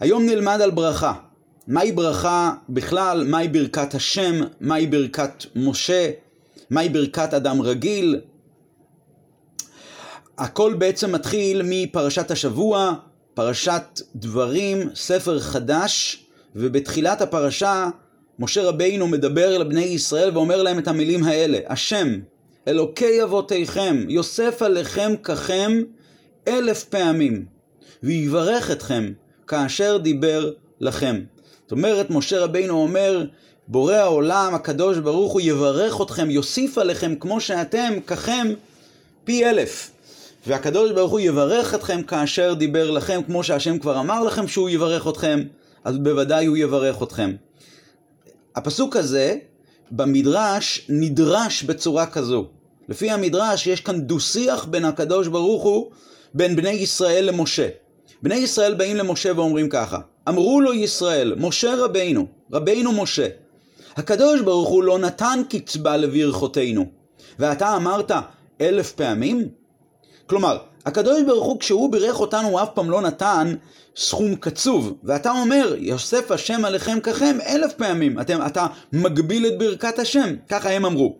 היום נלמד על ברכה. מהי ברכה בכלל, מהי ברכת השם, מהי ברכת משה, מהי ברכת אדם רגיל. הכל בעצם מתחיל מפרשת השבוע, פרשת דברים, ספר חדש, ובתחילת הפרשה משה רבינו מדבר לבני ישראל ואומר להם את המילים האלה: השם, אלוקי אבותיכם, יוסף עליכם ככם אלף פעמים, ויברך אתכם כאשר דיבר לכם. זאת אומרת, משה רבינו אומר, בורא העולם, הקדוש ברוך הוא יברך אתכם, יוסיף עליכם כמו שאתם, ככם, פי אלף. והקדוש ברוך הוא יברך אתכם כאשר דיבר לכם, כמו שהשם כבר אמר לכם שהוא יברך אתכם, אז בוודאי הוא יברך אתכם. הפסוק הזה במדרש נדרש בצורה כזו. לפי המדרש יש כאן דו-שיח בין הקדוש ברוך הוא, בין בני ישראל למשה. בני ישראל באים למשה ואומרים ככה, אמרו לו ישראל, משה רבינו, רבינו משה, הקדוש ברוך הוא לא נתן קצבה לברכותינו, ואתה אמרת אלף פעמים? כלומר, הקדוש ברוך הוא כשהוא בירך אותנו הוא אף פעם לא נתן סכום קצוב, ואתה אומר, יוסף השם עליכם ככם אלף פעמים, אתם, אתה מגביל את ברכת השם, ככה הם אמרו.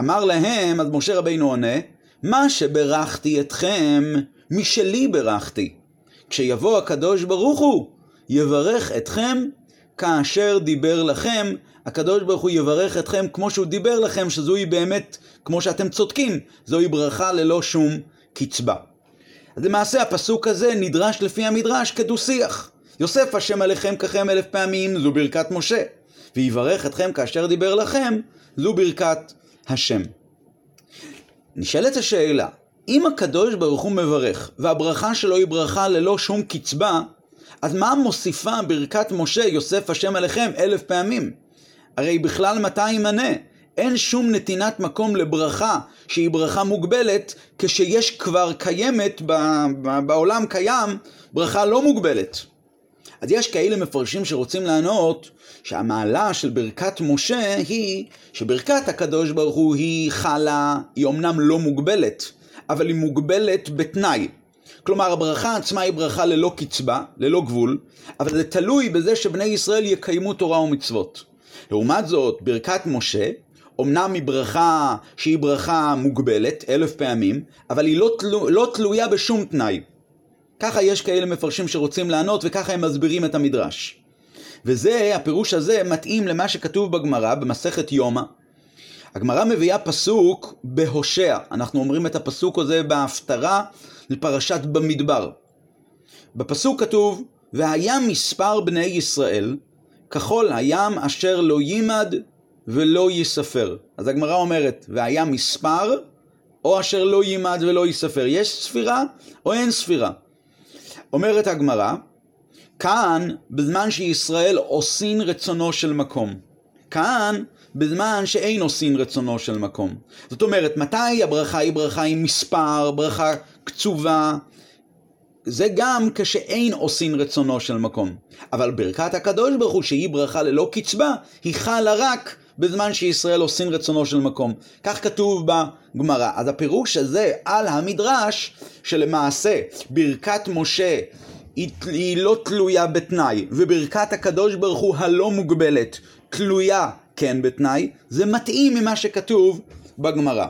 אמר להם, אז משה רבינו עונה, מה שברכתי אתכם, משלי ברכתי. כשיבוא הקדוש ברוך הוא, יברך אתכם כאשר דיבר לכם, הקדוש ברוך הוא יברך אתכם כמו שהוא דיבר לכם, שזוהי באמת, כמו שאתם צודקים, זוהי ברכה ללא שום קצבה. אז למעשה הפסוק הזה נדרש לפי המדרש כדו-שיח. יוסף השם עליכם ככם אלף פעמים, זו ברכת משה. ויברך אתכם כאשר דיבר לכם, זו ברכת השם. נשאלת השאלה, אם הקדוש ברוך הוא מברך, והברכה שלו היא ברכה ללא שום קצבה, אז מה מוסיפה ברכת משה, יוסף השם עליכם, אלף פעמים? הרי בכלל מתי ימנה? אין שום נתינת מקום לברכה שהיא ברכה מוגבלת, כשיש כבר קיימת, בעולם קיים, ברכה לא מוגבלת. אז יש כאלה מפרשים שרוצים לענות שהמעלה של ברכת משה היא שברכת הקדוש ברוך הוא היא חלה, היא אמנם לא מוגבלת, אבל היא מוגבלת בתנאי. כלומר, הברכה עצמה היא ברכה ללא קצבה, ללא גבול, אבל זה תלוי בזה שבני ישראל יקיימו תורה ומצוות. לעומת זאת, ברכת משה, אמנם היא ברכה שהיא ברכה מוגבלת, אלף פעמים, אבל היא לא, תלו, לא תלויה בשום תנאי. ככה יש כאלה מפרשים שרוצים לענות, וככה הם מסבירים את המדרש. וזה, הפירוש הזה, מתאים למה שכתוב בגמרא, במסכת יומא. הגמרא מביאה פסוק בהושע. אנחנו אומרים את הפסוק הזה בהפטרה לפרשת במדבר. בפסוק כתוב, והיה מספר בני ישראל ככל הים אשר לא יימד ולא ייספר. אז הגמרא אומרת, והיה מספר, או אשר לא יימד ולא ייספר. יש ספירה או אין ספירה. אומרת הגמרא, כאן, בזמן שישראל עושין רצונו של מקום. כאן, בזמן שאין עושין רצונו של מקום. זאת אומרת, מתי הברכה היא ברכה עם מספר, ברכה קצובה? זה גם כשאין עושין רצונו של מקום. אבל ברכת הקדוש ברוך הוא, שהיא ברכה ללא קצבה, היא חלה רק בזמן שישראל עושין רצונו של מקום. כך כתוב בגמרא. אז הפירוש הזה על המדרש, שלמעשה ברכת משה היא, היא לא תלויה בתנאי, וברכת הקדוש ברוך הוא הלא מוגבלת תלויה כן בתנאי, זה מתאים ממה שכתוב בגמרא.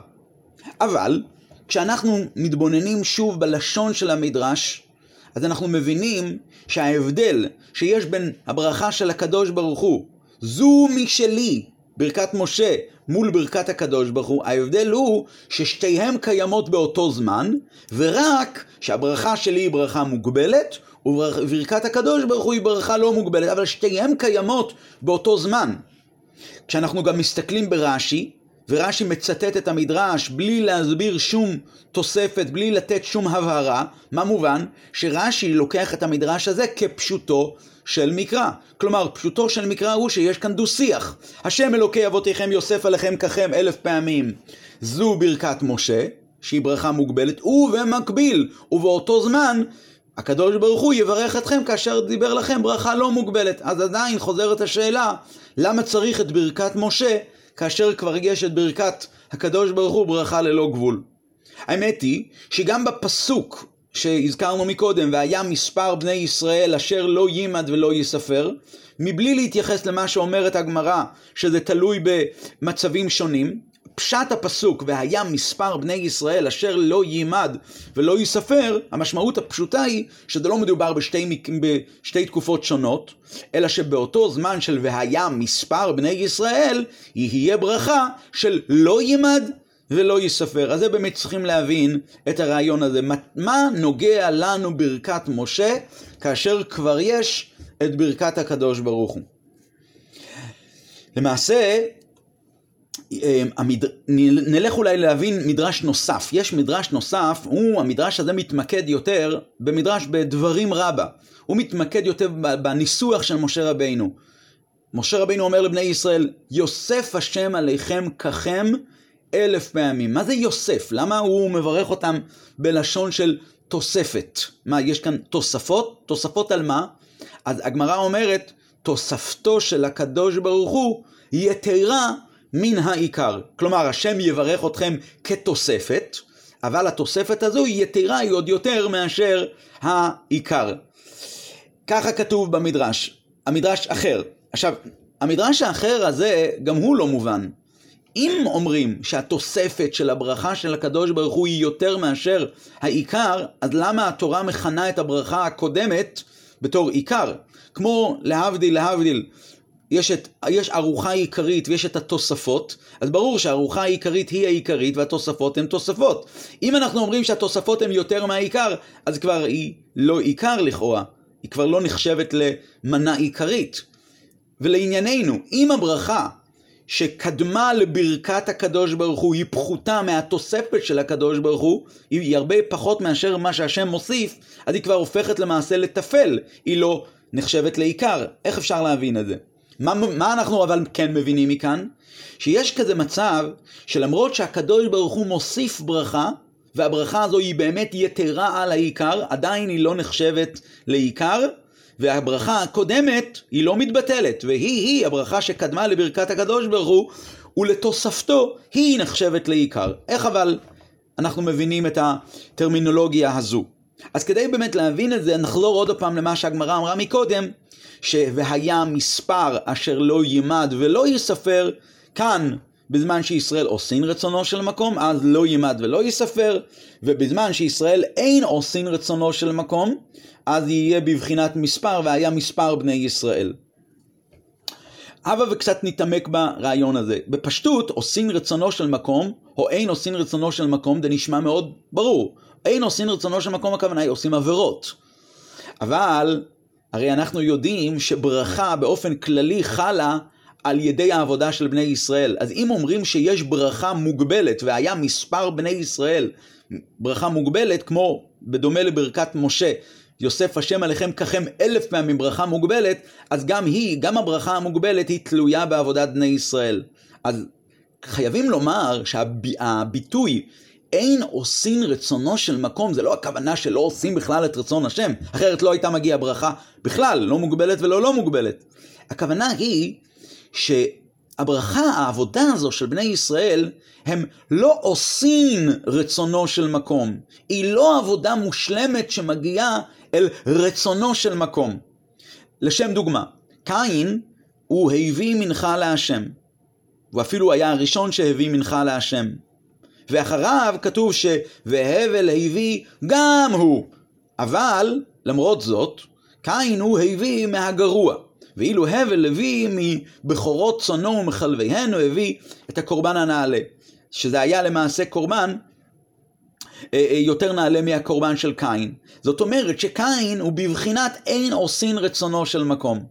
אבל כשאנחנו מתבוננים שוב בלשון של המדרש, אז אנחנו מבינים שההבדל שיש בין הברכה של הקדוש ברוך הוא, זו משלי, ברכת משה, מול ברכת הקדוש ברוך הוא, ההבדל הוא ששתיהן קיימות באותו זמן, ורק שהברכה שלי היא ברכה מוגבלת, וברכת הקדוש ברוך הוא היא ברכה לא מוגבלת, אבל שתיהן קיימות באותו זמן. כשאנחנו גם מסתכלים ברש"י, ורש"י מצטט את המדרש בלי להסביר שום תוספת, בלי לתת שום הבהרה, מה מובן? שרש"י לוקח את המדרש הזה כפשוטו של מקרא. כלומר, פשוטו של מקרא הוא שיש כאן דו-שיח. השם אלוקי אבותיכם יוסף עליכם ככם אלף פעמים. זו ברכת משה, שהיא ברכה מוגבלת, ובמקביל, ובאותו זמן, הקדוש ברוך הוא יברך אתכם כאשר דיבר לכם ברכה לא מוגבלת. אז עדיין חוזרת השאלה, למה צריך את ברכת משה כאשר כבר יש את ברכת הקדוש ברוך הוא ברכה ללא גבול? האמת היא שגם בפסוק שהזכרנו מקודם, והיה מספר בני ישראל אשר לא יימד ולא ייספר, מבלי להתייחס למה שאומרת הגמרא, שזה תלוי במצבים שונים, פשט הפסוק, והיה מספר בני ישראל אשר לא יימד ולא ייספר, המשמעות הפשוטה היא שזה לא מדובר בשתי, בשתי תקופות שונות, אלא שבאותו זמן של והיה מספר בני ישראל, יהיה ברכה של לא יימד ולא ייספר. אז זה באמת צריכים להבין את הרעיון הזה. מה נוגע לנו ברכת משה, כאשר כבר יש את ברכת הקדוש ברוך הוא? למעשה, המד... נלך אולי להבין מדרש נוסף. יש מדרש נוסף, הוא, המדרש הזה מתמקד יותר במדרש בדברים רבה. הוא מתמקד יותר בניסוח של משה רבינו. משה רבינו אומר לבני ישראל, יוסף השם עליכם ככם אלף פעמים. מה זה יוסף? למה הוא מברך אותם בלשון של תוספת? מה, יש כאן תוספות? תוספות על מה? אז הגמרא אומרת, תוספתו של הקדוש ברוך הוא יתרה מן העיקר. כלומר, השם יברך אתכם כתוספת, אבל התוספת הזו היא יתרה, היא עוד יותר מאשר העיקר. ככה כתוב במדרש. המדרש אחר. עכשיו, המדרש האחר הזה, גם הוא לא מובן. אם אומרים שהתוספת של הברכה של הקדוש ברוך הוא היא יותר מאשר העיקר, אז למה התורה מכנה את הברכה הקודמת בתור עיקר? כמו להבדיל, להבדיל, יש, את, יש ארוחה עיקרית ויש את התוספות, אז ברור שהארוחה העיקרית היא העיקרית והתוספות הן תוספות. אם אנחנו אומרים שהתוספות הן יותר מהעיקר, אז כבר היא לא עיקר לכאורה, היא כבר לא נחשבת למנה עיקרית. ולענייננו, אם הברכה שקדמה לברכת הקדוש ברוך הוא היא פחותה מהתוספת של הקדוש ברוך הוא, היא הרבה פחות מאשר מה שהשם מוסיף, אז היא כבר הופכת למעשה לטפל, היא לא נחשבת לעיקר. איך אפשר להבין את זה? מה, מה אנחנו אבל כן מבינים מכאן? שיש כזה מצב שלמרות שהקדוש ברוך הוא מוסיף ברכה, והברכה הזו היא באמת יתרה על העיקר, עדיין היא לא נחשבת לעיקר, והברכה הקודמת היא לא מתבטלת, והיא-היא הברכה שקדמה לברכת הקדוש ברוך הוא, ולתוספתו היא נחשבת לעיקר. איך אבל אנחנו מבינים את הטרמינולוגיה הזו? אז כדי באמת להבין את זה, נחזור עוד פעם למה שהגמרא אמרה מקודם, ש"והיה מספר אשר לא יימד ולא ייספר", כאן בזמן שישראל עושין רצונו של מקום, אז לא יימד ולא ייספר, ובזמן שישראל אין עושין רצונו של מקום, אז יהיה בבחינת מספר, והיה מספר בני ישראל. הבה וקצת נתעמק ברעיון הזה. בפשטות, עושין רצונו של מקום, או אין עושין רצונו של מקום, זה נשמע מאוד ברור. אין עושין רצונו של מקום, הכוונה היא עושים עבירות. אבל, הרי אנחנו יודעים שברכה באופן כללי חלה על ידי העבודה של בני ישראל. אז אם אומרים שיש ברכה מוגבלת, והיה מספר בני ישראל, ברכה מוגבלת, כמו בדומה לברכת משה, יוסף השם עליכם ככם אלף פעמים ברכה מוגבלת, אז גם היא, גם הברכה המוגבלת היא תלויה בעבודת בני ישראל. אז חייבים לומר שהביטוי אין עושים רצונו של מקום, זה לא הכוונה שלא עושים בכלל את רצון השם, אחרת לא הייתה מגיעה ברכה בכלל, לא מוגבלת ולא לא מוגבלת. הכוונה היא שהברכה, העבודה הזו של בני ישראל, הם לא עושים רצונו של מקום. היא לא עבודה מושלמת שמגיעה אל רצונו של מקום. לשם דוגמה, קין הוא הביא מנחה להשם. הוא אפילו היה הראשון שהביא מנחה להשם. ואחריו כתוב ש... והבל הביא גם הוא. אבל, למרות זאת, קין הוא הביא מהגרוע. ואילו הבל הביא מבכורות צונו ומחלביהן, הוא הביא את הקורבן הנעלה. שזה היה למעשה קורבן אה, אה, יותר נעלה מהקורבן של קין. זאת אומרת שקין הוא בבחינת אין עושין רצונו של מקום.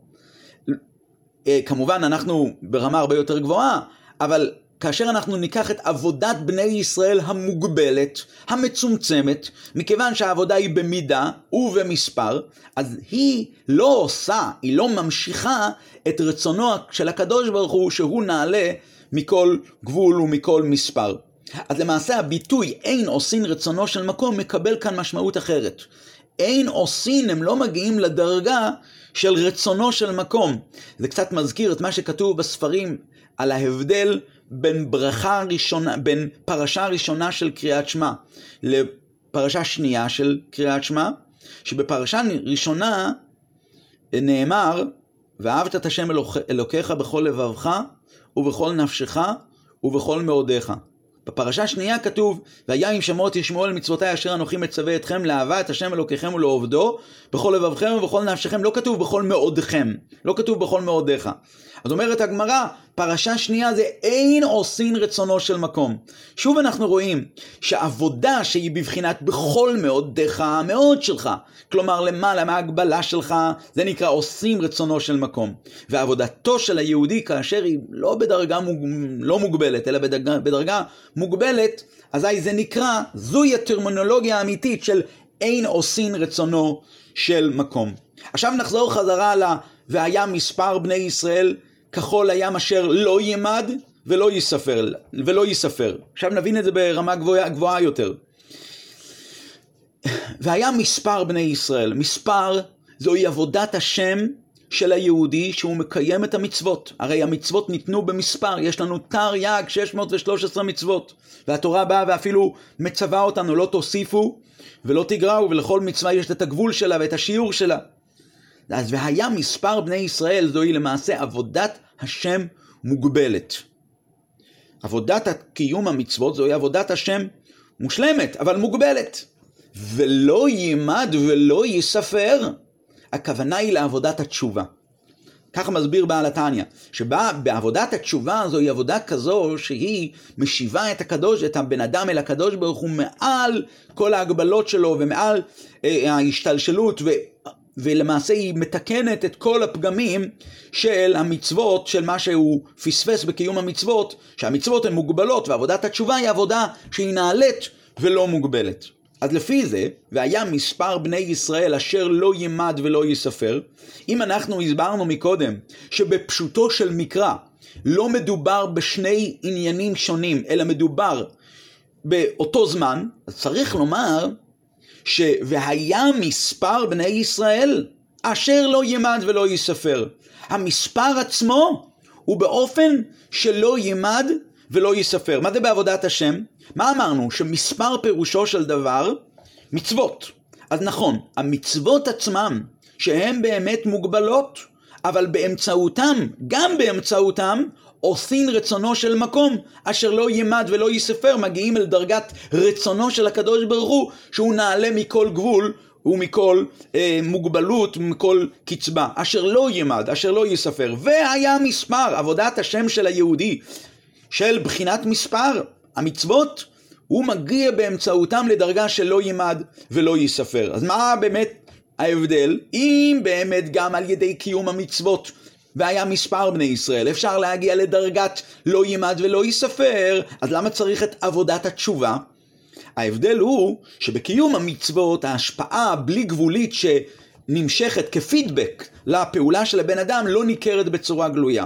אה, כמובן אנחנו ברמה הרבה יותר גבוהה, אבל כאשר אנחנו ניקח את עבודת בני ישראל המוגבלת, המצומצמת, מכיוון שהעבודה היא במידה ובמספר, אז היא לא עושה, היא לא ממשיכה את רצונו של הקדוש ברוך הוא שהוא נעלה מכל גבול ומכל מספר. אז למעשה הביטוי אין עושין רצונו של מקום מקבל כאן משמעות אחרת. אין עושין, הם לא מגיעים לדרגה של רצונו של מקום. זה קצת מזכיר את מה שכתוב בספרים על ההבדל בין ברכה ראשונה, בין פרשה ראשונה של קריאת שמע פרשה שנייה של קריאת שמע, שבפרשה ראשונה נאמר, ואהבת את השם אלוק, אלוקיך בכל לבבך ובכל נפשך ובכל מאודיך. בפרשה שנייה כתוב, והיה אם שמות ישמעו על מצוותי אשר אנוכי מצווה אתכם לאהבה את השם אלוקיכם ולעובדו בכל לבבכם ובכל נפשכם, לא כתוב בכל מאודכם, לא כתוב בכל מאודיך. אז אומרת הגמרא, פרשה שנייה זה אין עושין רצונו של מקום. שוב אנחנו רואים שעבודה שהיא בבחינת בכל מאודיך, המאוד שלך, כלומר למעלה מההגבלה שלך, זה נקרא עושים רצונו של מקום. ועבודתו של היהודי כאשר היא לא בדרגה מוג... לא מוגבלת, אלא בדרגה, בדרגה מוגבלת, אזי זה נקרא, זוהי הטרמינולוגיה האמיתית של אין עושין רצונו של מקום. עכשיו נחזור חזרה ל... והיה מספר בני ישראל כחול הים אשר לא ימד ולא יספר, ולא יספר. עכשיו נבין את זה ברמה גבוהה, גבוהה יותר. והיה מספר בני ישראל. מספר זוהי עבודת השם של היהודי שהוא מקיים את המצוות. הרי המצוות ניתנו במספר, יש לנו תר יג 613 מצוות. והתורה באה ואפילו מצווה אותנו, לא תוסיפו ולא תגרעו, ולכל מצווה יש את הגבול שלה ואת השיעור שלה. אז והיה מספר בני ישראל, זוהי למעשה עבודת השם מוגבלת. עבודת קיום המצוות זוהי עבודת השם מושלמת, אבל מוגבלת. ולא יימד ולא ייספר, הכוונה היא לעבודת התשובה. ככה מסביר בעל התניא, שבעבודת התשובה זוהי עבודה כזו שהיא משיבה את הקדוש, את הבן אדם אל הקדוש ברוך הוא מעל כל ההגבלות שלו ומעל אה, ההשתלשלות ו... ולמעשה היא מתקנת את כל הפגמים של המצוות, של מה שהוא פספס בקיום המצוות, שהמצוות הן מוגבלות ועבודת התשובה היא עבודה שהיא נעלית ולא מוגבלת. אז לפי זה, והיה מספר בני ישראל אשר לא ימד ולא יספר, אם אנחנו הסברנו מקודם שבפשוטו של מקרא לא מדובר בשני עניינים שונים, אלא מדובר באותו זמן, אז צריך לומר ש... והיה מספר בני ישראל אשר לא ימד ולא יספר. המספר עצמו הוא באופן שלא ימד ולא יספר. מה זה בעבודת השם? מה אמרנו? שמספר פירושו של דבר מצוות. אז נכון, המצוות עצמם, שהן באמת מוגבלות, אבל באמצעותם, גם באמצעותם, עושין רצונו של מקום, אשר לא ימד ולא יספר, מגיעים אל דרגת רצונו של הקדוש ברוך הוא, שהוא נעלה מכל גבול ומכל אה, מוגבלות, מכל קצבה, אשר לא ימד, אשר לא יספר. והיה מספר, עבודת השם של היהודי, של בחינת מספר, המצוות, הוא מגיע באמצעותם לדרגה של לא ימד ולא יספר. אז מה באמת ההבדל? אם באמת גם על ידי קיום המצוות והיה מספר בני ישראל, אפשר להגיע לדרגת לא יימד ולא ייספר, אז למה צריך את עבודת התשובה? ההבדל הוא שבקיום המצוות ההשפעה הבלי גבולית שנמשכת כפידבק לפעולה של הבן אדם לא ניכרת בצורה גלויה.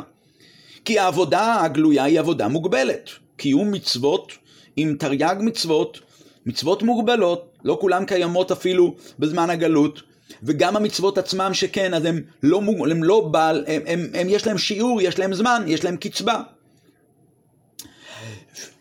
כי העבודה הגלויה היא עבודה מוגבלת. קיום מצוות עם תרי"ג מצוות, מצוות מוגבלות, לא כולן קיימות אפילו בזמן הגלות, וגם המצוות עצמם שכן, אז הם לא, הם לא בעל, הם, הם, הם, יש להם שיעור, יש להם זמן, יש להם קצבה.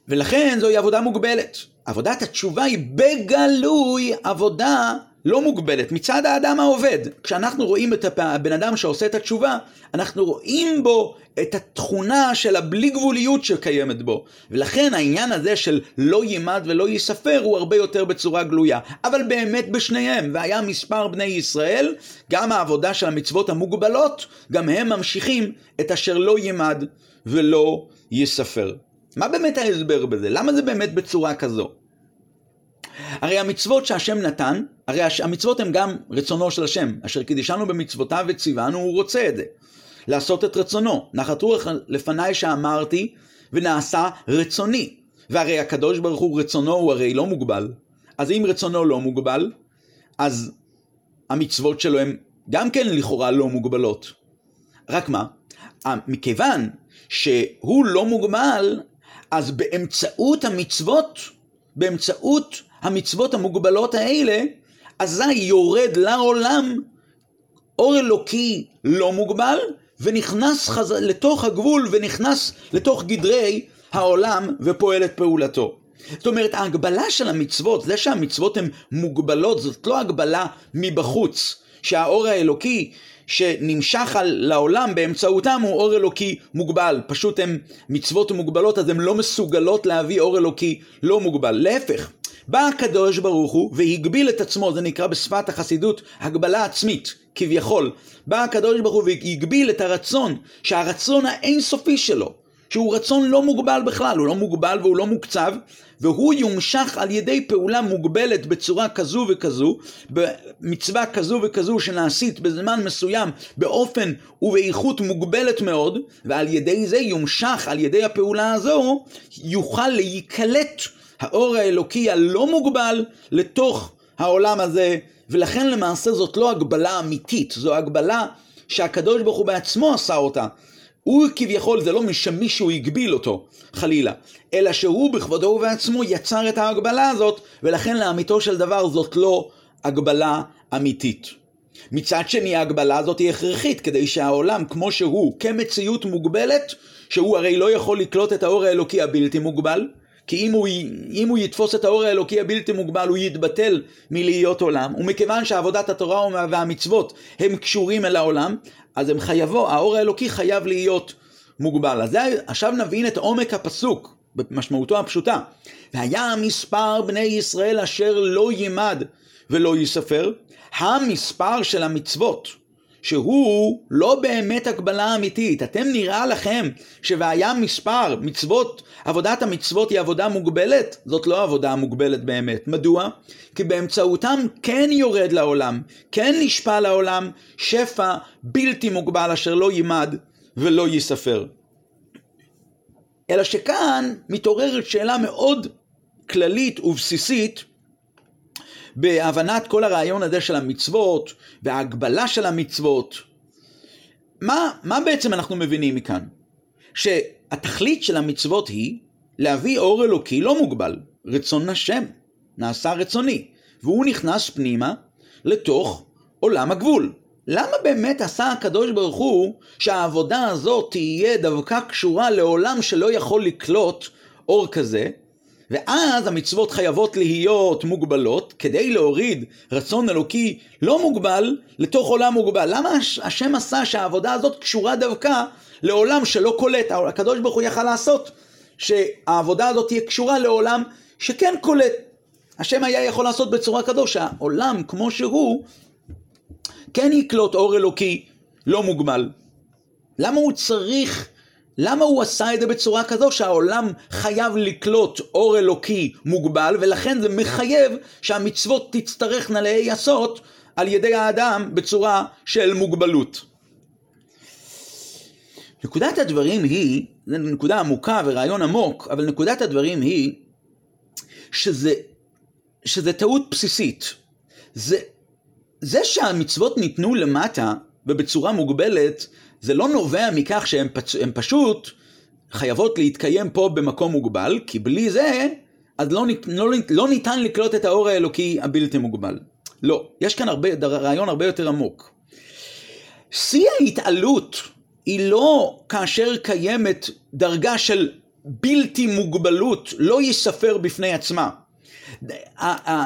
ולכן זוהי עבודה מוגבלת. עבודת התשובה היא בגלוי עבודה לא מוגבלת מצד האדם העובד. כשאנחנו רואים את הבן אדם שעושה את התשובה, אנחנו רואים בו את התכונה של הבלי גבוליות שקיימת בו. ולכן העניין הזה של לא יימד ולא ייספר הוא הרבה יותר בצורה גלויה. אבל באמת בשניהם, והיה מספר בני ישראל, גם העבודה של המצוות המוגבלות, גם הם ממשיכים את אשר לא יימד ולא ייספר. מה באמת ההסבר בזה? למה זה באמת בצורה כזו? הרי המצוות שהשם נתן, הרי המצוות הן גם רצונו של השם, אשר קידישנו במצוותיו וציוונו, הוא רוצה את זה. לעשות את רצונו. נחת רוח לפניי שאמרתי, ונעשה רצוני. והרי הקדוש ברוך הוא רצונו הוא הרי לא מוגבל. אז אם רצונו לא מוגבל, אז המצוות שלו הן גם כן לכאורה לא מוגבלות. רק מה? מכיוון שהוא לא מוגבל, אז באמצעות המצוות, באמצעות המצוות המוגבלות האלה, אזי יורד לעולם אור אלוקי לא מוגבל, ונכנס חז... לתוך הגבול ונכנס לתוך גדרי העולם ופועל את פעולתו. זאת אומרת, ההגבלה של המצוות, זה שהמצוות הן מוגבלות, זאת לא הגבלה מבחוץ, שהאור האלוקי שנמשך על, לעולם באמצעותם הוא אור אלוקי מוגבל. פשוט הן מצוות מוגבלות, אז הן לא מסוגלות להביא אור אלוקי לא מוגבל. להפך, בא הקדוש ברוך הוא והגביל את עצמו, זה נקרא בשפת החסידות הגבלה עצמית, כביכול. בא הקדוש ברוך הוא והגביל את הרצון, שהרצון האינסופי שלו, שהוא רצון לא מוגבל בכלל, הוא לא מוגבל והוא לא מוקצב, והוא יומשך על ידי פעולה מוגבלת בצורה כזו וכזו, במצווה כזו וכזו שנעשית בזמן מסוים באופן ובאיכות מוגבלת מאוד, ועל ידי זה יומשך, על ידי הפעולה הזו, יוכל להיקלט האור האלוקי הלא מוגבל לתוך העולם הזה, ולכן למעשה זאת לא הגבלה אמיתית, זו הגבלה שהקדוש ברוך הוא בעצמו עשה אותה. הוא כביכול, זה לא שמישהו הגביל אותו, חלילה, אלא שהוא בכבודו ובעצמו יצר את ההגבלה הזאת, ולכן לאמיתו של דבר זאת לא הגבלה אמיתית. מצד שני, ההגבלה הזאת היא הכרחית, כדי שהעולם, כמו שהוא, כמציאות מוגבלת, שהוא הרי לא יכול לקלוט את האור האלוקי הבלתי מוגבל, כי אם הוא, אם הוא יתפוס את האור האלוקי הבלתי מוגבל, הוא יתבטל מלהיות עולם, ומכיוון שעבודת התורה והמצוות הם קשורים אל העולם, אז הם חייבו, האור האלוקי חייב להיות מוגבל. אז זה, עכשיו נבין את עומק הפסוק, במשמעותו הפשוטה. והיה מספר בני ישראל אשר לא יימד ולא ייספר, המספר של המצוות. שהוא לא באמת הגבלה אמיתית. אתם נראה לכם ש"והיה מספר מצוות, עבודת המצוות היא עבודה מוגבלת? זאת לא עבודה מוגבלת באמת. מדוע? כי באמצעותם כן יורד לעולם, כן נשפע לעולם שפע בלתי מוגבל אשר לא יימד ולא ייספר. אלא שכאן מתעוררת שאלה מאוד כללית ובסיסית בהבנת כל הרעיון הזה של המצוות וההגבלה של המצוות. מה, מה בעצם אנחנו מבינים מכאן? שהתכלית של המצוות היא להביא אור אלוקי לא מוגבל, רצון השם, נעשה רצוני, והוא נכנס פנימה לתוך עולם הגבול. למה באמת עשה הקדוש ברוך הוא שהעבודה הזאת תהיה דווקא קשורה לעולם שלא יכול לקלוט אור כזה, ואז המצוות חייבות להיות מוגבלות כדי להוריד רצון אלוקי לא מוגבל לתוך עולם מוגבל. למה השם עשה שהעבודה הזאת קשורה דווקא לעולם שלא קולט? הקדוש ברוך הוא יכל לעשות שהעבודה הזאת תהיה קשורה לעולם שכן קולט. השם היה יכול לעשות בצורה כזו שהעולם כמו שהוא כן יקלוט אור אלוקי לא מוגבל. למה הוא צריך למה הוא עשה את זה בצורה כזו שהעולם חייב לקלוט אור אלוקי מוגבל ולכן זה מחייב שהמצוות תצטרכנה להיעשות על ידי האדם בצורה של מוגבלות. נקודת הדברים היא, זו נקודה עמוקה ורעיון עמוק, אבל נקודת הדברים היא שזה, שזה טעות בסיסית. זה, זה שהמצוות ניתנו למטה ובצורה מוגבלת, זה לא נובע מכך שהן פצ... פשוט חייבות להתקיים פה במקום מוגבל, כי בלי זה, אז לא, לא, לא ניתן לקלוט את האור האלוקי הבלתי מוגבל. לא, יש כאן הרבה, רעיון הרבה יותר עמוק. שיא ההתעלות היא לא כאשר קיימת דרגה של בלתי מוגבלות, לא ייספר בפני עצמה.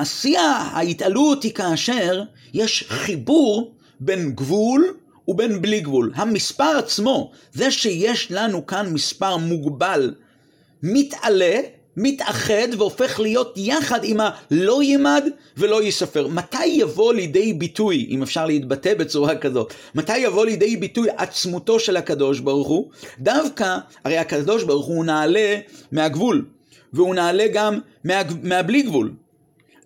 שיא ההתעלות היא כאשר יש חיבור בין גבול ובין בלי גבול. המספר עצמו, זה שיש לנו כאן מספר מוגבל, מתעלה, מתאחד והופך להיות יחד עם הלא יימד ולא ייספר. מתי יבוא לידי ביטוי, אם אפשר להתבטא בצורה כזאת, מתי יבוא לידי ביטוי עצמותו של הקדוש ברוך הוא? דווקא, הרי הקדוש ברוך הוא נעלה מהגבול, והוא נעלה גם מה, מהבלי גבול.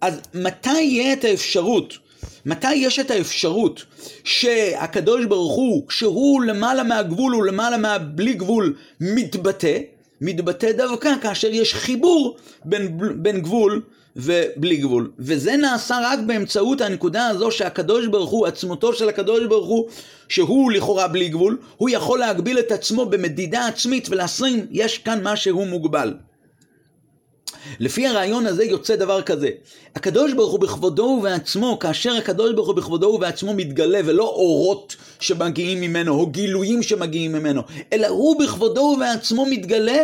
אז מתי יהיה את האפשרות מתי יש את האפשרות שהקדוש ברוך הוא, שהוא למעלה מהגבול ולמעלה מהבלי גבול, מתבטא? מתבטא דווקא כאשר יש חיבור בין, בין גבול ובלי גבול. וזה נעשה רק באמצעות הנקודה הזו שהקדוש ברוך הוא, עצמותו של הקדוש ברוך הוא, שהוא לכאורה בלי גבול, הוא יכול להגביל את עצמו במדידה עצמית ולשים, יש כאן משהו מוגבל. לפי הרעיון הזה יוצא דבר כזה. הקדוש ברוך הוא בכבודו ובעצמו, כאשר הקדוש ברוך הוא בכבודו ובעצמו מתגלה, ולא אורות שמגיעים ממנו, או גילויים שמגיעים ממנו, אלא הוא בכבודו ובעצמו מתגלה,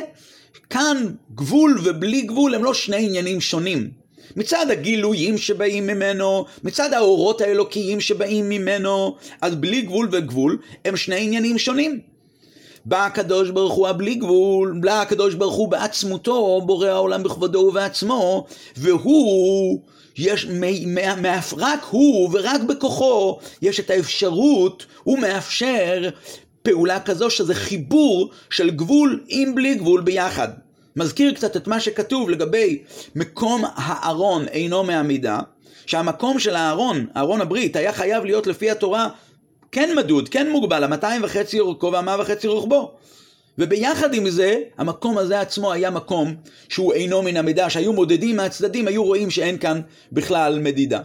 כאן גבול ובלי גבול הם לא שני עניינים שונים. מצד הגילויים שבאים ממנו, מצד האורות האלוקיים שבאים ממנו, אז בלי גבול וגבול הם שני עניינים שונים. בא הקדוש ברוך הוא הבלי גבול, בא הקדוש ברוך הוא בעצמותו, בורא העולם בכבודו ובעצמו, והוא, יש, רק הוא ורק בכוחו, יש את האפשרות, הוא מאפשר פעולה כזו שזה חיבור של גבול עם בלי גבול ביחד. מזכיר קצת את מה שכתוב לגבי מקום הארון אינו מעמידה, שהמקום של הארון, ארון הברית, היה חייב להיות לפי התורה כן מדוד, כן מוגבל, המאתיים וחצי אורכו והמאה וחצי רוחבו. וביחד עם זה, המקום הזה עצמו היה מקום שהוא אינו מן המידה, שהיו מודדים מהצדדים, היו רואים שאין כאן בכלל מדידה.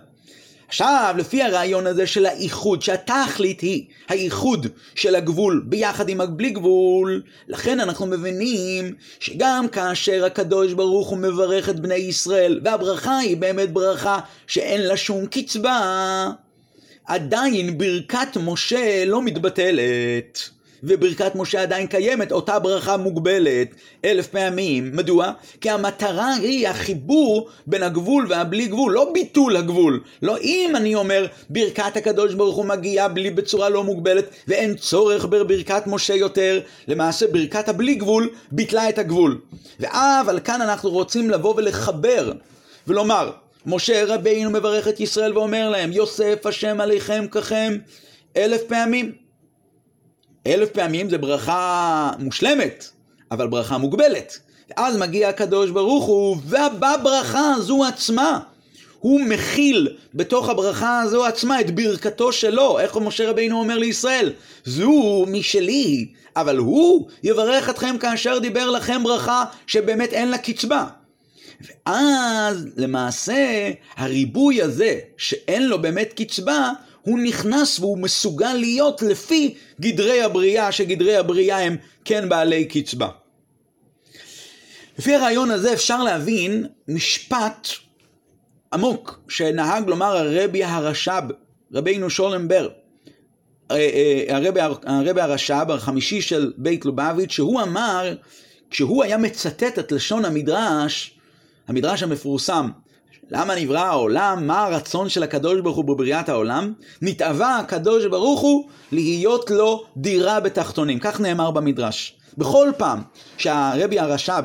עכשיו, לפי הרעיון הזה של האיחוד, שהתכלית היא האיחוד של הגבול ביחד עם הבלי גבול, לכן אנחנו מבינים שגם כאשר הקדוש ברוך הוא מברך את בני ישראל, והברכה היא באמת ברכה שאין לה שום קצבה, עדיין ברכת משה לא מתבטלת. וברכת משה עדיין קיימת, אותה ברכה מוגבלת אלף פעמים. מדוע? כי המטרה היא החיבור בין הגבול והבלי גבול, לא ביטול הגבול. לא אם אני אומר ברכת הקדוש ברוך הוא מגיעה בלי בצורה לא מוגבלת ואין צורך בברכת משה יותר, למעשה ברכת הבלי גבול ביטלה את הגבול. אבל כאן אנחנו רוצים לבוא ולחבר ולומר משה רבינו מברך את ישראל ואומר להם, יוסף השם עליכם ככם אלף פעמים. אלף פעמים זה ברכה מושלמת, אבל ברכה מוגבלת. אז מגיע הקדוש ברוך הוא, ובברכה הזו עצמה, הוא מכיל בתוך הברכה הזו עצמה את ברכתו שלו. איך משה רבינו אומר לישראל? זו משלי, אבל הוא יברך אתכם כאשר דיבר לכם ברכה שבאמת אין לה קצבה. ואז למעשה הריבוי הזה שאין לו באמת קצבה הוא נכנס והוא מסוגל להיות לפי גדרי הבריאה, שגדרי הבריאה הם כן בעלי קצבה. לפי הרעיון הזה אפשר להבין משפט עמוק שנהג לומר הרבי הרש"ב, רבינו שולם בר, אה, אה, הרבי, הרבי הרש"ב, החמישי של בית לובביץ', שהוא אמר, כשהוא היה מצטט את לשון המדרש, המדרש המפורסם, למה נברא העולם? מה הרצון של הקדוש ברוך הוא בבריאת העולם? נתאווה הקדוש ברוך הוא להיות לו דירה בתחתונים. כך נאמר במדרש. בכל פעם שהרבי הרש"ב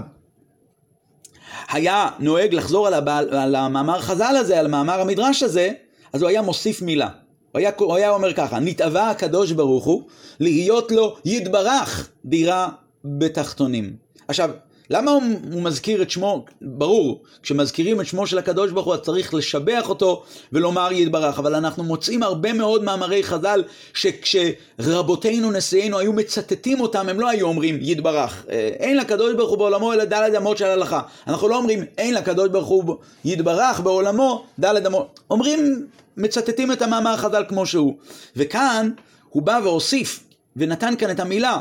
היה נוהג לחזור על, הבעל, על המאמר חז"ל הזה, על מאמר המדרש הזה, אז הוא היה מוסיף מילה. הוא היה, הוא היה אומר ככה, נתאווה הקדוש ברוך הוא להיות לו יתברך דירה בתחתונים. עכשיו, למה הוא, הוא מזכיר את שמו? ברור, כשמזכירים את שמו של הקדוש ברוך הוא אז צריך לשבח אותו ולומר יתברך, אבל אנחנו מוצאים הרבה מאוד מאמרי חז"ל שכשרבותינו נשיאנו היו מצטטים אותם, הם לא היו אומרים יתברך. אה, אין לקדוש ברוך הוא בעולמו אלא דלת אמות של הלכה. אנחנו לא אומרים אין לקדוש ברוך הוא יתברך בעולמו דלת אמות. אומרים, מצטטים את המאמר חז"ל כמו שהוא. וכאן הוא בא והוסיף ונתן כאן את המילה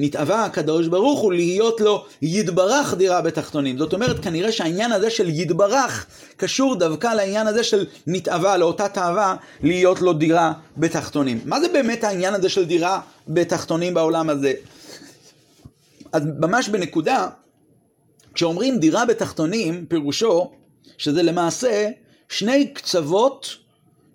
נתאווה הקדוש ברוך הוא להיות לו יתברך דירה בתחתונים. זאת אומרת, כנראה שהעניין הזה של יתברך קשור דווקא לעניין הזה של נתאווה, לאותה תאווה, להיות לו דירה בתחתונים. מה זה באמת העניין הזה של דירה בתחתונים בעולם הזה? אז ממש בנקודה, כשאומרים דירה בתחתונים, פירושו שזה למעשה שני קצוות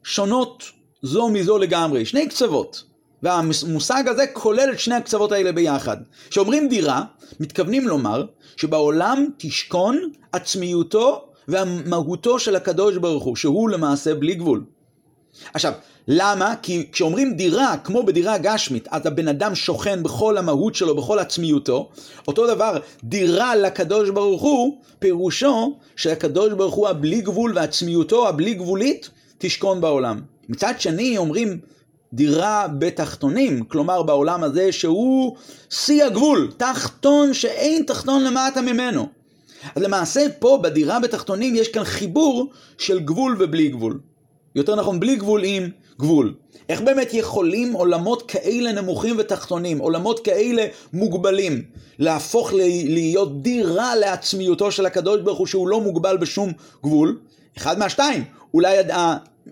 שונות זו מזו לגמרי, שני קצוות. והמושג הזה כולל את שני הקצוות האלה ביחד. כשאומרים דירה, מתכוונים לומר שבעולם תשכון עצמיותו והמהותו של הקדוש ברוך הוא, שהוא למעשה בלי גבול. עכשיו, למה? כי כשאומרים דירה, כמו בדירה גשמית, אז הבן אדם שוכן בכל המהות שלו, בכל עצמיותו, אותו דבר, דירה לקדוש ברוך הוא, פירושו שהקדוש ברוך הוא הבלי גבול ועצמיותו הבלי גבולית תשכון בעולם. מצד שני, אומרים דירה בתחתונים, כלומר בעולם הזה שהוא שיא הגבול, תחתון שאין תחתון למטה ממנו. אז למעשה פה בדירה בתחתונים יש כאן חיבור של גבול ובלי גבול. יותר נכון, בלי גבול עם גבול. איך באמת יכולים עולמות כאלה נמוכים ותחתונים, עולמות כאלה מוגבלים, להפוך להיות דירה לעצמיותו של הקדוש ברוך הוא שהוא לא מוגבל בשום גבול? אחד מהשתיים, אולי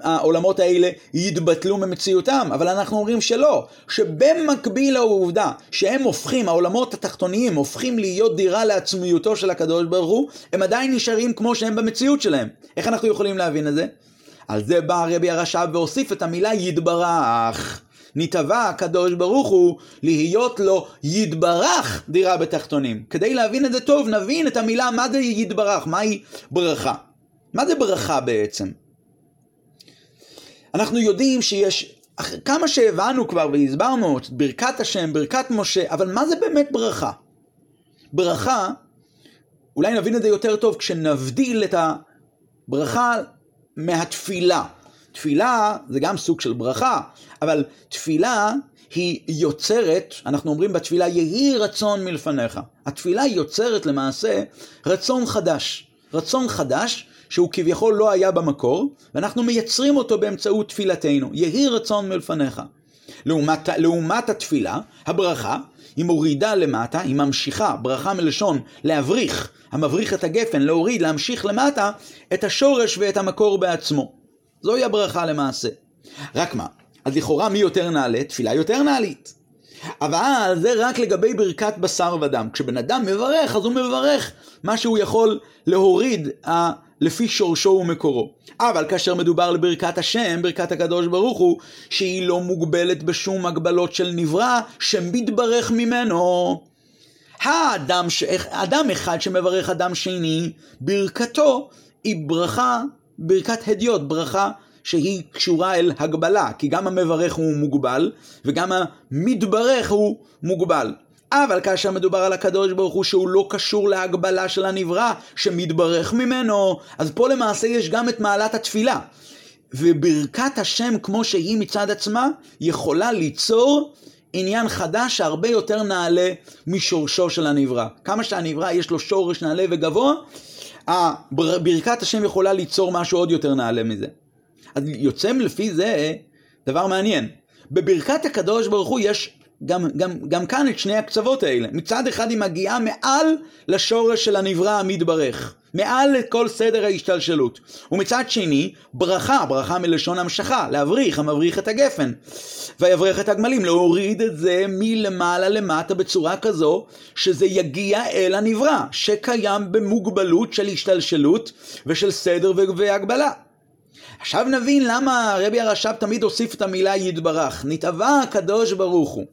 העולמות האלה יתבטלו ממציאותם, אבל אנחנו אומרים שלא, שבמקביל לעובדה שהם הופכים, העולמות התחתוניים הופכים להיות דירה לעצמיותו של הקדוש ברוך הוא, הם עדיין נשארים כמו שהם במציאות שלהם. איך אנחנו יכולים להבין את זה? על זה בא הרבי הרש"ב והוסיף את המילה יתברך. נתבע הקדוש ברוך הוא להיות לו יתברך דירה בתחתונים. כדי להבין את זה טוב, נבין את המילה מה זה יתברך, מהי ברכה. מה זה ברכה בעצם? אנחנו יודעים שיש, כמה שהבנו כבר והסברנו ברכת השם, ברכת משה, אבל מה זה באמת ברכה? ברכה, אולי נבין את זה יותר טוב כשנבדיל את הברכה מהתפילה. תפילה זה גם סוג של ברכה, אבל תפילה היא יוצרת, אנחנו אומרים בתפילה, יהי רצון מלפניך. התפילה יוצרת למעשה רצון חדש. רצון חדש שהוא כביכול לא היה במקור, ואנחנו מייצרים אותו באמצעות תפילתנו. יהי רצון מלפניך. לעומת, לעומת התפילה, הברכה, היא מורידה למטה, היא ממשיכה, ברכה מלשון להבריך, המבריך את הגפן, להוריד, להמשיך למטה, את השורש ואת המקור בעצמו. זוהי הברכה למעשה. רק מה, אז לכאורה מי יותר נעלה? תפילה יותר נעלית. אבל זה רק לגבי ברכת בשר ודם. כשבן אדם מברך, אז הוא מברך מה שהוא יכול להוריד. לפי שורשו ומקורו. אבל כאשר מדובר לברכת השם, ברכת הקדוש ברוך הוא, שהיא לא מוגבלת בשום הגבלות של נברא, שמתברך ממנו. האדם, ש... אדם אחד שמברך אדם שני, ברכתו היא ברכה, ברכת הדיוט, ברכה שהיא קשורה אל הגבלה, כי גם המברך הוא מוגבל, וגם המתברך הוא מוגבל. אבל כאשר מדובר על הקדוש ברוך הוא שהוא לא קשור להגבלה של הנברא, שמתברך ממנו, אז פה למעשה יש גם את מעלת התפילה. וברכת השם כמו שהיא מצד עצמה, יכולה ליצור עניין חדש שהרבה יותר נעלה משורשו של הנברא. כמה שהנברא יש לו שורש נעלה וגבוה, ברכת השם יכולה ליצור משהו עוד יותר נעלה מזה. אז יוצא לפי זה דבר מעניין. בברכת הקדוש ברוך הוא יש גם, גם, גם כאן את שני הקצוות האלה. מצד אחד היא מגיעה מעל לשורש של הנברא המתברך. מעל לכל סדר ההשתלשלות. ומצד שני, ברכה, ברכה מלשון המשכה, להבריך, המבריך את הגפן. ויבריך את הגמלים, להוריד את זה מלמעלה למטה בצורה כזו, שזה יגיע אל הנברא, שקיים במוגבלות של השתלשלות ושל סדר והגבלה. עכשיו נבין למה הרבי הרש"ב תמיד הוסיף את המילה יתברך. נתבע הקדוש ברוך הוא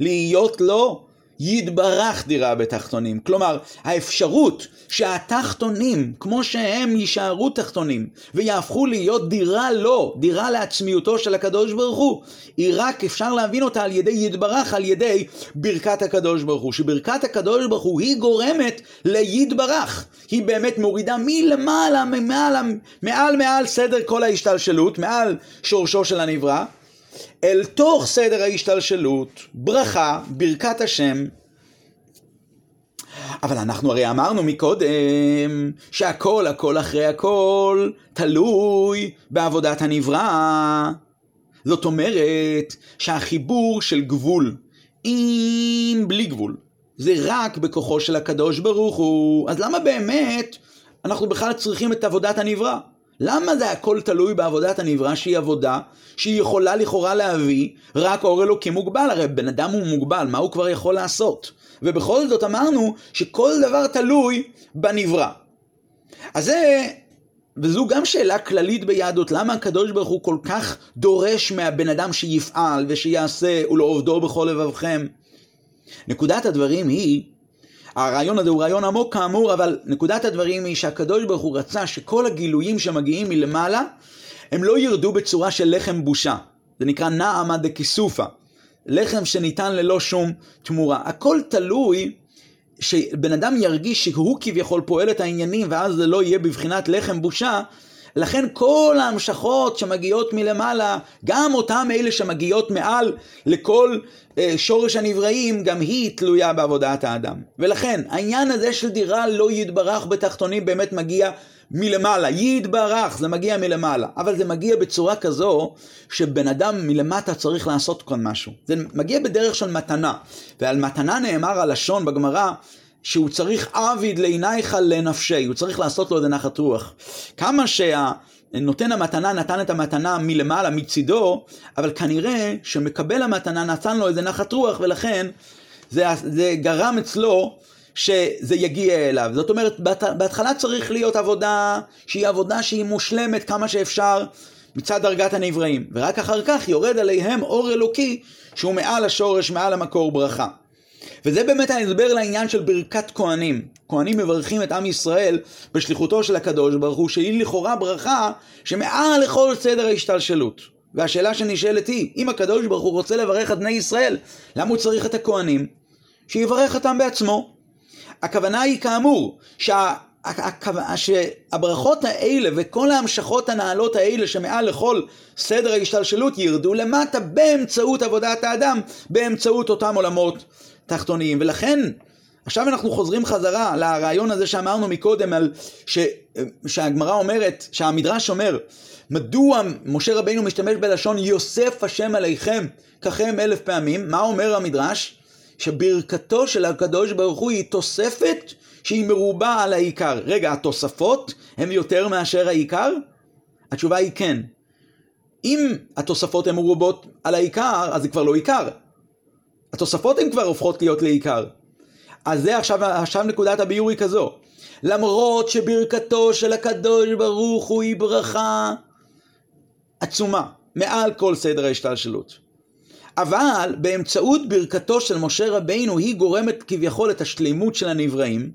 להיות לו יתברך דירה בתחתונים. כלומר, האפשרות שהתחתונים, כמו שהם יישארו תחתונים, ויהפכו להיות דירה לו, דירה לעצמיותו של הקדוש ברוך הוא, היא רק אפשר להבין אותה על ידי יתברך, על ידי ברכת הקדוש ברוך הוא. שברכת הקדוש ברוך הוא היא גורמת ליתברך. היא באמת מורידה מלמעלה, מעל, מעל מעל סדר כל ההשתלשלות, מעל שורשו של הנברא. אל תוך סדר ההשתלשלות, ברכה, ברכת השם. אבל אנחנו הרי אמרנו מקודם שהכל, הכל אחרי הכל, תלוי בעבודת הנברא. זאת אומרת שהחיבור של גבול עם בלי גבול זה רק בכוחו של הקדוש ברוך הוא. אז למה באמת אנחנו בכלל צריכים את עבודת הנברא? למה זה הכל תלוי בעבודת הנברא שהיא עבודה שהיא יכולה לכאורה להביא רק אור אלוקים מוגבל? הרי בן אדם הוא מוגבל, מה הוא כבר יכול לעשות? ובכל זאת אמרנו שכל דבר תלוי בנברא. אז זה, וזו גם שאלה כללית ביהדות, למה הקדוש ברוך הוא כל כך דורש מהבן אדם שיפעל ושיעשה ולעובדו בכל לבבכם? נקודת הדברים היא הרעיון הזה הוא רעיון עמוק כאמור, אבל נקודת הדברים היא שהקדוש ברוך הוא רצה שכל הגילויים שמגיעים מלמעלה, הם לא ירדו בצורה של לחם בושה. זה נקרא נעמה דקיסופה. לחם שניתן ללא שום תמורה. הכל תלוי שבן אדם ירגיש שהוא כביכול פועל את העניינים ואז זה לא יהיה בבחינת לחם בושה, לכן כל ההמשכות שמגיעות מלמעלה, גם אותם אלה שמגיעות מעל לכל אה, שורש הנבראים, גם היא תלויה בעבודת האדם. ולכן העניין הזה של דירה לא יתברך בתחתונים באמת מגיע מלמעלה, יתברך, זה מגיע מלמעלה, אבל זה מגיע בצורה כזו שבן אדם מלמטה צריך לעשות כאן משהו. זה מגיע בדרך של מתנה, ועל מתנה נאמר הלשון בגמרא שהוא צריך עביד לעינייך לנפשי, הוא צריך לעשות לו את הנחת רוח. כמה שה... נותן המתנה נתן את המתנה מלמעלה, מצידו, אבל כנראה שמקבל המתנה נתן לו איזה נחת רוח, ולכן זה, זה גרם אצלו שזה יגיע אליו. זאת אומרת, בהתחלה צריך להיות עבודה שהיא עבודה שהיא מושלמת כמה שאפשר מצד דרגת הנבראים, ורק אחר כך יורד עליהם אור אלוקי שהוא מעל השורש, מעל המקור ברכה. וזה באמת ההסבר לעניין של ברכת כהנים. כהנים מברכים את עם ישראל בשליחותו של הקדוש ברוך הוא, שהיא לכאורה ברכה שמעל לכל סדר ההשתלשלות. והשאלה שנשאלת היא, אם הקדוש ברוך הוא רוצה לברך את בני ישראל, למה הוא צריך את הכהנים? שיברך אותם בעצמו. הכוונה היא כאמור, שה... שהברכות האלה וכל ההמשכות הנעלות האלה שמעל לכל סדר ההשתלשלות ירדו למטה באמצעות עבודת האדם, באמצעות אותם עולמות תחתוניים. ולכן, עכשיו אנחנו חוזרים חזרה לרעיון הזה שאמרנו מקודם, על ש, שהגמרא אומרת, שהמדרש אומר, מדוע משה רבינו משתמש בלשון יוסף השם עליכם ככם אלף פעמים? מה אומר המדרש? שברכתו של הקדוש ברוך הוא היא תוספת שהיא מרובה על העיקר. רגע, התוספות הן יותר מאשר העיקר? התשובה היא כן. אם התוספות הן מרובות על העיקר, אז זה כבר לא עיקר. התוספות הן כבר הופכות להיות לעיקר. אז זה עכשיו, עכשיו נקודת הביור היא כזו. למרות שברכתו של הקדוש ברוך הוא היא ברכה עצומה, מעל כל סדר ההשתלשלות. אבל באמצעות ברכתו של משה רבינו היא גורמת כביכול את השלימות של הנבראים,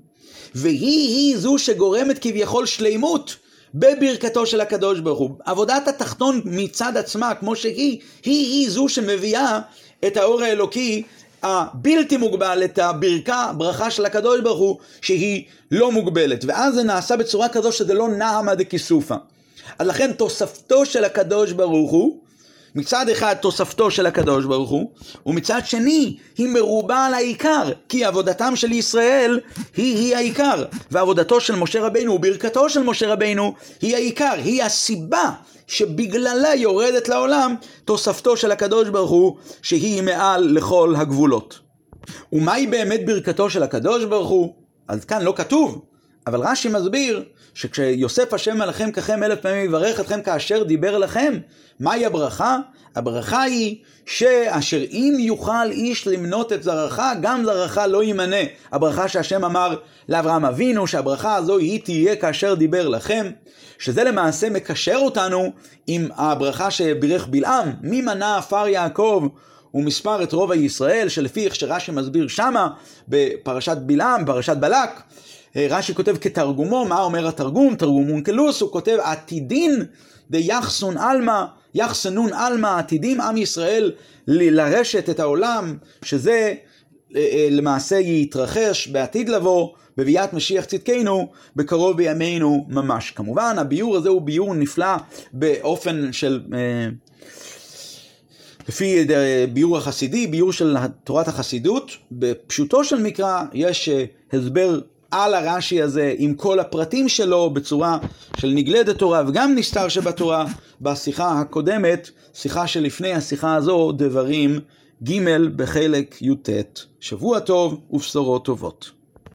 והיא היא זו שגורמת כביכול שלימות בברכתו של הקדוש ברוך הוא. עבודת התחתון מצד עצמה, כמו שהיא, היא היא זו שמביאה את האור האלוקי הבלתי מוגבל, את הברכה, ברכה של הקדוש ברוך הוא, שהיא לא מוגבלת. ואז זה נעשה בצורה כזו שזה לא נעמה דכיסופא. אז לכן תוספתו של הקדוש ברוך הוא מצד אחד תוספתו של הקדוש ברוך הוא, ומצד שני היא מרובה על העיקר, כי עבודתם של ישראל היא-היא העיקר, ועבודתו של משה רבינו וברכתו של משה רבינו היא העיקר, היא הסיבה שבגללה יורדת לעולם תוספתו של הקדוש ברוך הוא, שהיא מעל לכל הגבולות. ומהי באמת ברכתו של הקדוש ברוך הוא? אז כאן לא כתוב, אבל רש"י מסביר שכשיוסף השם עליכם ככם אלף פעמים יברך אתכם כאשר דיבר לכם, מהי הברכה? הברכה היא שאשר אם יוכל איש למנות את זרעך, גם זרעך לא יימנה. הברכה שהשם אמר לאברהם אבינו, שהברכה הזו היא תהיה כאשר דיבר לכם, שזה למעשה מקשר אותנו עם הברכה שבירך בלעם, מי מנה עפר יעקב ומספר את רוב הישראל, שלפי איך שרש"י מסביר שמה, בפרשת בלעם, פרשת בלק, רש"י כותב כתרגומו, מה אומר התרגום? תרגום אונקלוס, הוא כותב עתידין דיחסון עלמא, יחסנון עלמא, עתידים עם ישראל לרשת את העולם, שזה אה, אה, למעשה יתרחש בעתיד לבוא, בביאת משיח צדקנו, בקרוב בימינו ממש. כמובן, הביור הזה הוא ביור נפלא באופן של... לפי ביור החסידי, ביור של תורת החסידות, בפשוטו של מקרא יש הסבר על הרש"י הזה עם כל הפרטים שלו בצורה של נגלדת תורה וגם נסתר שבתורה בשיחה הקודמת, שיחה שלפני השיחה הזו, דברים ג' בחלק י"ט. שבוע טוב ובשורות טובות.